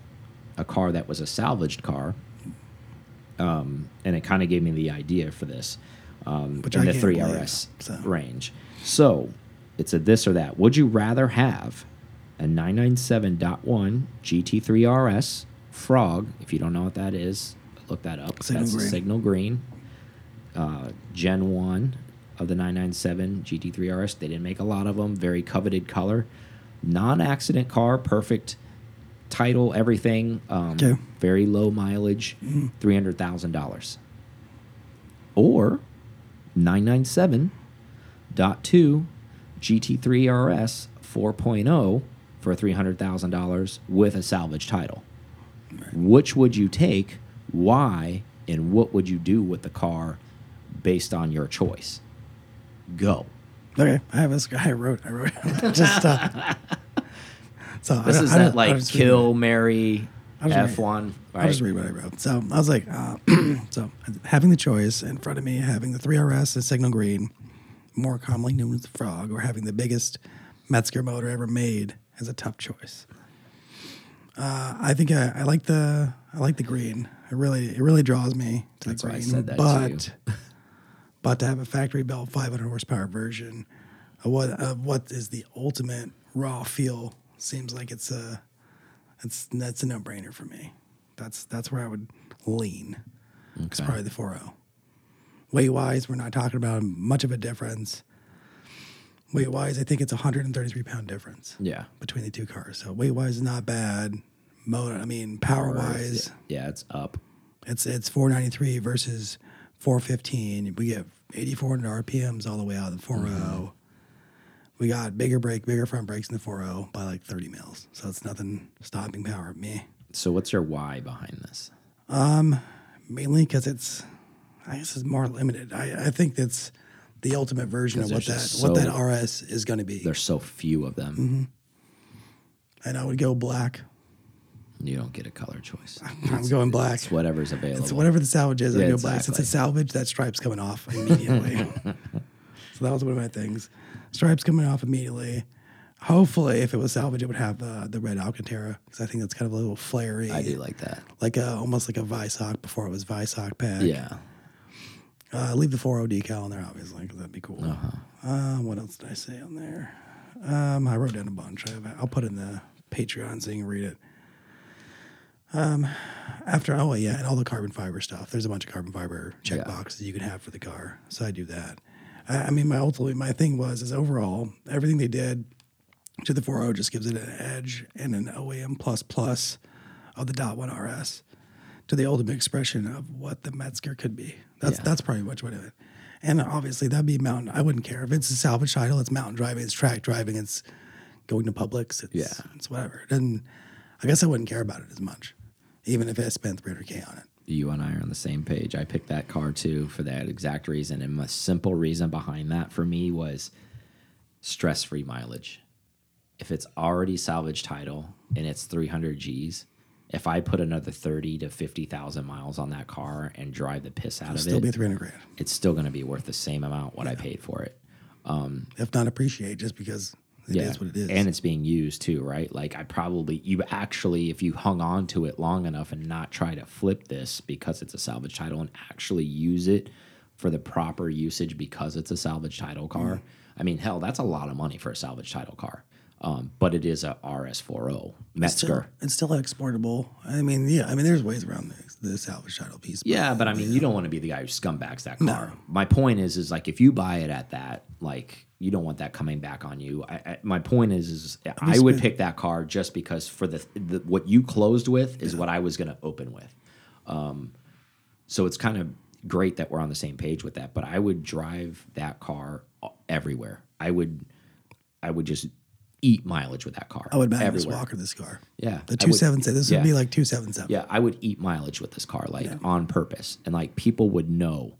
a car that was a salvaged car, um, and it kind of gave me the idea for this um, Which in I the three believe, RS so. range. So, it's a this or that. Would you rather have a 997.1 GT3 RS Frog? If you don't know what that is, look that up. Signal That's a green. signal green uh, Gen 1 of the 997 GT3 RS. They didn't make a lot of them. Very coveted color. Non accident car, perfect title, everything. Um, Okay. Very low mileage, Mhm. $300,000. Or 997.2 GT3 RS 4.0 for $300,000 with a salvage title. Which would you take? Why? And what would you do with the car based on your choice? Go. Okay, I have this guy. I wrote. I wrote just uh, So This is I that I like kill, marry, I F one, I'll just read what I wrote. So I was like, uh, so having the choice in front of me, having the 3RS and Signal Green, more commonly known as the Frog, or having the biggest Metzger motor ever made is a tough choice. Uh, I think I, I like the I like the green. It really it really draws me to That's the I green. but too. but to have a factory built 500 horsepower version of what of what is the ultimate raw feel seems like it's a it's that's a no brainer for me. That's that's where I would lean. It's probably the 4.0. Weight wise, we're not talking about much of a difference. Weight wise, I think it's a 133 pound difference Yeah. between the two cars. So weight wise is not bad. Motor, I mean, power wise, yeah, it's up. it's it's 493 versus 415. We get 8400 RPMs all the way out of the 40. Mm-hmm. We got bigger brake, bigger front brakes in the 40 by like 30 mils. So it's nothing stopping power me. So what's your why behind this? Um, Mainly because it's, I guess, it's more limited. I, I think that's the ultimate version of what that just what that RS is going to be. There's so few of them. Mm-hmm. And I would go black. You don't get a color choice. I'm going black. It's whatever's available. It's whatever the salvage is, I Yeah, go black. Since exactly. it's salvage, that stripe's coming off immediately. so that was one of my things. Stripes coming off immediately. Hopefully, if it was salvage, it would have uh, the red Alcantara because I think that's kind of a little flary, I do like that. like a almost like a Weissach before it was Weissach pack. Yeah. Uh, leave the 4.0 decal on there, obviously, because that'd be cool. Uh-huh. Uh, what else did I say on there? Um, I wrote down a bunch. I have, I'll put in the Patreon so you can read it. Um, after oh yeah, and all the carbon fiber stuff. There's a bunch of carbon fiber check Yeah. boxes you can have for the car. So I do that. I, I mean, my ultimately my thing was is overall everything they did to the 4.0 just gives it an edge and an OEM plus plus of the dot one RS to the ultimate expression of what the Metzger could be. That's Yeah. that's pretty much what it. And obviously that'd be mountain. I wouldn't care if it's a salvage title. It's mountain driving. It's track driving. It's going to Publix. It's, Yeah. it's whatever. And I guess I wouldn't care about it as much, even if I spent 300k on it. You and I are on the same page. I picked that car too for that exact reason. And my simple reason behind that for me was stress free mileage. If it's already salvage title and it's 300 G's, if I put another 30 to 50,000 miles on that car and drive the piss out It'll of still it, be 300 grand, it's still going to be worth the same amount what I paid for it. Um, if not appreciate, just because it is what it is. And it's being used too, right? Like I probably you actually if you hung on to it long enough and not try to flip this because it's a salvage title and actually use it for the proper usage because it's a salvage title car. Mm-hmm. I mean, hell, that's a lot of money for a salvage title car. Um, but it is a RS40 It's still, Metzger. it's still exportable. I mean, yeah. I mean, there's ways around the, the salvage title piece. Yeah, but I mean, you don't want to be the guy who scumbags that car. My point is, is like if you buy it at that, like you don't want that coming back on you. I, I, my point is, is I would pick that car just because for the, the what you closed with is what I was going to open with. Um, so it's kind of great that we're on the same page with that. But I would drive that car everywhere. I would, I would just eat mileage with that car. I would this everywhere. Walker this car. Yeah, The two seven seven. This yeah. would be like two seven seven. Yeah, I would eat mileage with this car, like on purpose, and like people would know,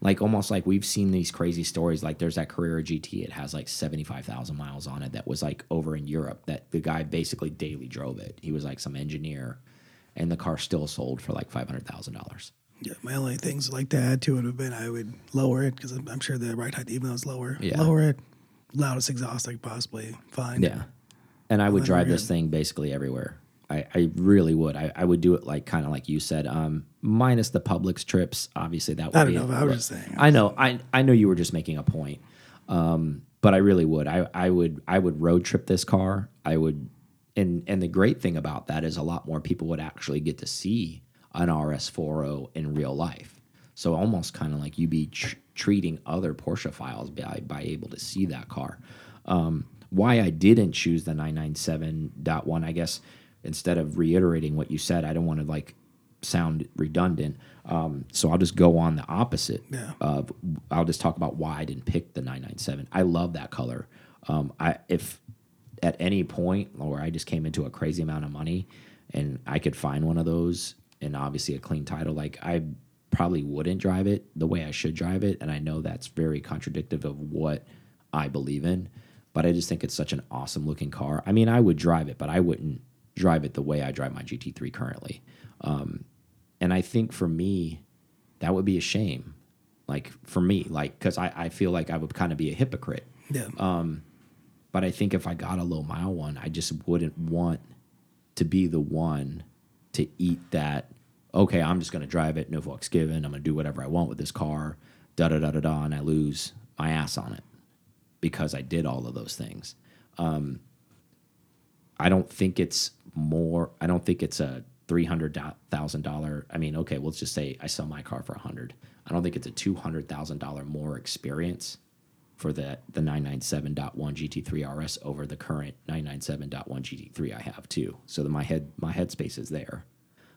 like almost like we've seen these crazy stories. Like there's that Carrera GT, it has like seventy five thousand miles on it. That was like over in Europe. That the guy basically daily drove it. He was like some engineer, and the car still sold for like five hundred thousand dollars. Yeah, my only things like to add to it would have been I would lower it because I'm, I'm sure the right height, even though it's lower, Yeah. lower it, loudest exhaust I could possibly find. Yeah, and I would drive this thing basically everywhere. I, I really would. I, I would do it like kind of like you said, um, minus the Publix trips. Obviously, that would I don't be know, it, I was just saying. I know. I I know you were just making a point, um, but I really would. I I would I would road trip this car. I would, and and the great thing about that is a lot more people would actually get to see an RS40 in real life. So almost kind of like you be treating other Porsche files by by able to see that car. Um, why I didn't choose the 997.1, I guess instead of reiterating what you said, I don't want to like sound redundant. Um, so I'll just go on the opposite. Yeah. Of I'll just talk about why I didn't pick the 997. I love that color. Um, I if at any point or I just came into a crazy amount of money and I could find one of those and obviously a clean title, like I probably wouldn't drive it the way I should drive it. And I know that's very contradictive of what I believe in. but I just think it's such an awesome looking car. I mean, I would drive it, but I wouldn't drive it the way I drive my GT3 currently. Um, and I think for me, that would be a shame. Like for me, like because I, I feel like I would kind of be a hypocrite. Yeah. Um, but I think if I got a low mile one, I just wouldn't want to be the one to eat that. Okay, I'm just going to drive it, no fucks given. I'm going to do whatever I want with this car, da da da da da, and I lose my ass on it because I did all of those things. Um, I don't think it's more. I don't think it's a three hundred thousand dollar. I mean, okay, let's just say I sell my car for a hundred. I don't think it's a two hundred thousand dollar more experience for the the 997.1 GT3 RS over the current 997.1 GT3 I have too. So that my head my headspace is there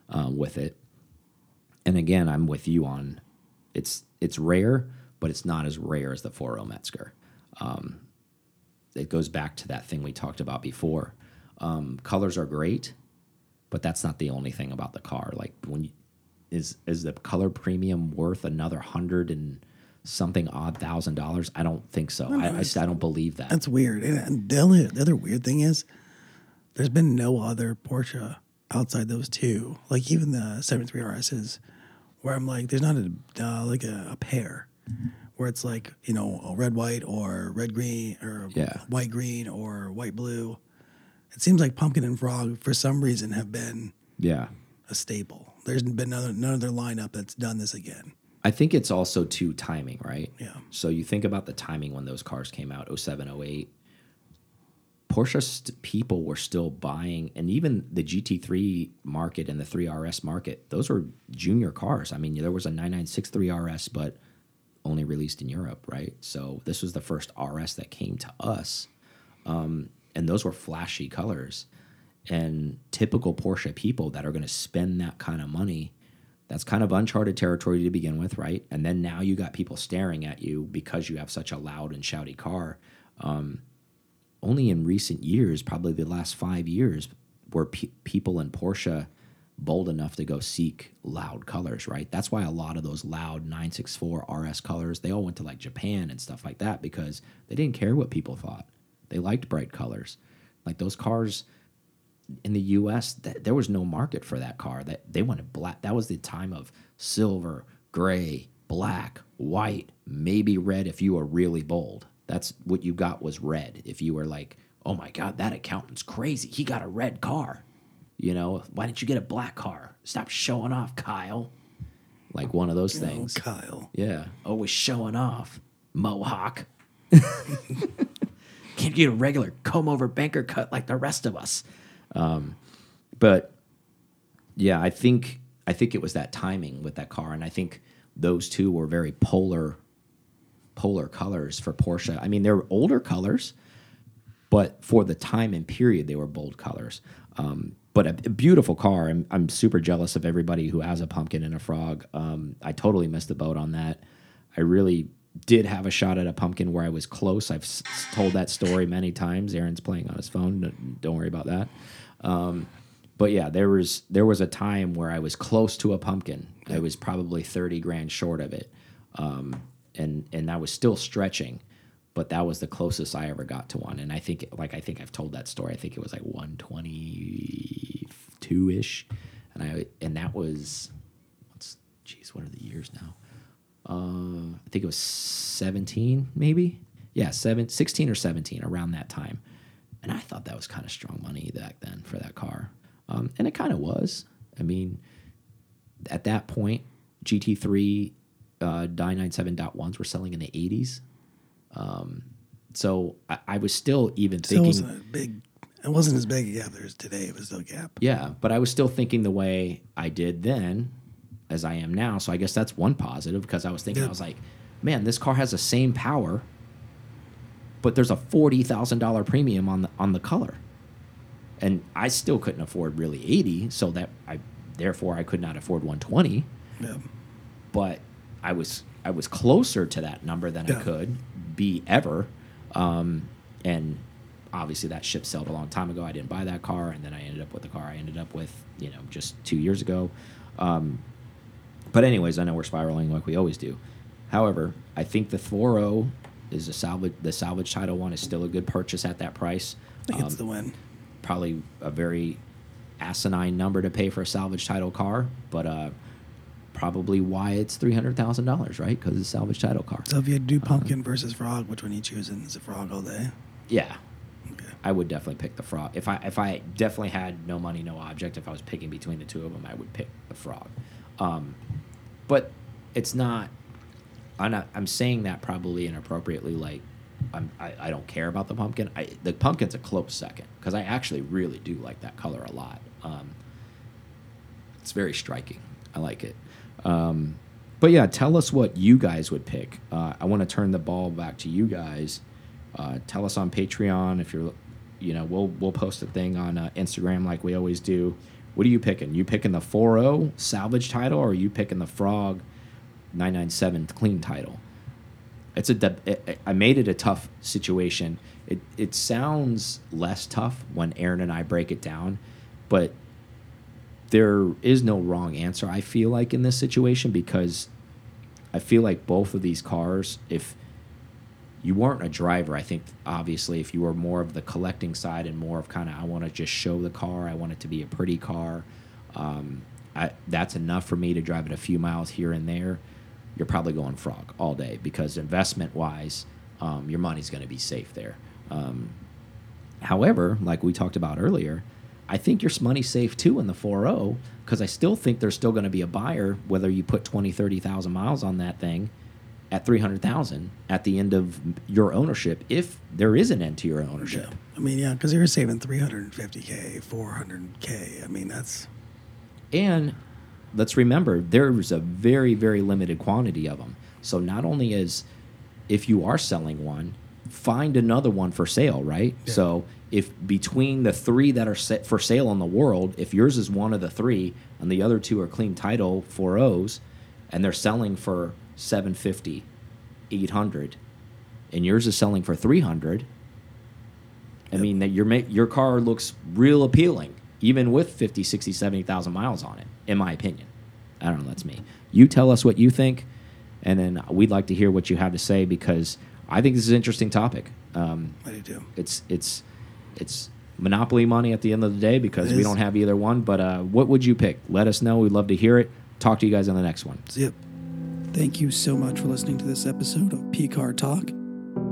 um, with it. And again, I'm with you on it's it's rare, but it's not as rare as the 4.0 Metzger. Um, it goes back to that thing we talked about before. Um, colors are great, but that's not the only thing about the car. Like when you, is is the color premium worth another hundred and something odd thousand dollars? I don't think so. I, I, I don't believe that. That's weird. And the only the other weird thing is, there's been no other Porsche outside those two. Like even the 73 RSs, where I'm like, there's not a uh, like a, a pair where it's like you know a red white or red green or Yeah. white green or white blue. It seems like pumpkin and frog for some reason have been yeah. a staple. There's been none, none other lineup that's done this again. I think it's also too timing, right? Yeah. So you think about the timing when those cars came out, 07, 08. Porsche people were still buying, and even the GT3 market and the 3RS market, those were junior cars. I mean, there was a 9963 RS, but only released in Europe, right? So this was the first RS that came to us. Um, and those were flashy colors. And typical Porsche people that are going to spend that kind of money that's kind of uncharted territory to begin with, right? And then now you got people staring at you because you have such a loud and shouty car. Um, only in recent years, probably the last five years, were pe people in Porsche bold enough to go seek loud colors, right? That's why a lot of those loud 964 RS colors, they all went to like Japan and stuff like that because they didn't care what people thought. They liked bright colors. Like those cars in the U.S., th there was no market for that car. That they wanted black. That was the time of silver, gray, black, white, maybe red if you were really bold. That's what you got was red. If you were like, oh my god, that accountant's crazy. He got a red car. You know, why didn't you get a black car? Stop showing off, Kyle. Like one of those things. Oh, Kyle. Yeah, always showing off. Mohawk. Can't get a regular comb over banker cut like the rest of us. Um, but yeah, I think I think it was that timing with that car, and I think those two were very polar polar colors for Porsche. I mean, they're older colors, but for the time and period, they were bold colors. Um, but a, a beautiful car. I'm, I'm super jealous of everybody who has a pumpkin and a frog. Um, I totally missed the boat on that. I really did have a shot at a pumpkin where I was close. I've s told that story many times. Aaron's playing on his phone. Don't- worry about that. Um, but yeah, there was there was a time where I was close to a pumpkin. I was probably thirty grand short of it, um, and and I was still stretching, but that was the closest I ever got to one. And I think like I think I've told that story. I think it was like one twenty two ish, and I and that was what's geez, what are the years now? Uh, I think it was 17, maybe. Yeah, seven, 16 or 17, around that time. And I thought that was kind of strong money back then for that car. Um, and it kind of was. I mean, at that point, GT3 uh, 997.1s were selling in the 80s. Um, so I, I was still even thinking. a big. It wasn't as big a gap as today. It was still a gap. Yeah, but I was still thinking the way I did then as I am now. So I guess that's one positive because I was thinking, I was like, man, this car has the same power, but there's a forty thousand dollar premium on the on the color, and I still couldn't afford really eighty, so that I therefore I could not afford one twenty. Yeah. But I was I was closer to that number than I could be ever, um, and obviously that ship sailed a long time ago. I didn't buy that car, and then I ended up with the car I ended up with, you know, just two years ago. Um, but anyways, I know we're spiraling like we always do. However, I think the 4.0 is a salvage. The salvage title one is still a good purchase at that price. I think it's Um, the win. probably a very asinine number to pay for a salvage title car, but uh, probably why it's three hundred thousand dollars, right? Because it's a salvage title car. So if you had to do uh, pumpkin versus frog, which one are you choosing? Is it frog all day? Yeah, Okay. I would definitely pick the frog. If I if I definitely had no money, no object, if I was picking between the two of them, I would pick the frog. Um, but it's not. I'm not. I'm saying that probably inappropriately. Like, I'm. I, I don't care about the pumpkin. I, the pumpkin's a close second because I actually really do like that color a lot. Um, it's very striking. I like it. Um, but yeah, tell us what you guys would pick. Uh, I want to turn the ball back to you guys. Uh, tell us on Patreon if you're, you know, we'll we'll post a thing on uh, Instagram like we always do. What are you picking? You picking the 4-0 salvage title, or are you picking the Frog 997 clean title? It's a. it- I made it a tough situation. It it sounds less tough when Aaron and I break it down, but there is no wrong answer. I feel like in this situation because I feel like both of these cars, if you weren't a driver, I think obviously if you were more of the collecting side and more of kind of I want to just show the car, I want it to be a pretty car. Um, I, that's enough for me to drive it a few miles here and there. You're probably going frog all day because investment wise, um, your money's going to be safe there. Um, However, like we talked about earlier, I think your money's safe too in the 4.0 because I still think there's still going to be a buyer whether you put 20, 30,000 miles on that thing at 300,000 at the end of your ownership if there is an end to your ownership. Yeah. I mean, yeah, because you're saving 350k, 400k. I mean, that's And let's remember there's a very very limited quantity of them. So not only is if you are selling one, find another one for sale, right? Yeah. So if between the three that are set for sale in the world, if yours is one of the three and the other two are clean title 4Os and they're selling for 750, 800 and yours is selling for 300, I mean that your your car looks real appealing even with 50, 60, 70,000 miles on it in my opinion. I don't know, that's me. You tell us what you think and then we'd like to hear what you have to say because I think this is an interesting topic. Um, I do too. it's it's it's monopoly money at the end of the day because we don't have either one. But uh, what would you pick? Let us know. We'd love to hear it. Talk to you guys on the next one. Yep. Thank you so much for listening to this episode of PCAR Talk.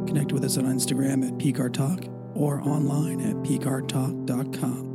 Connect with us on Instagram at PCAR Talk or online at PCARTalk.com.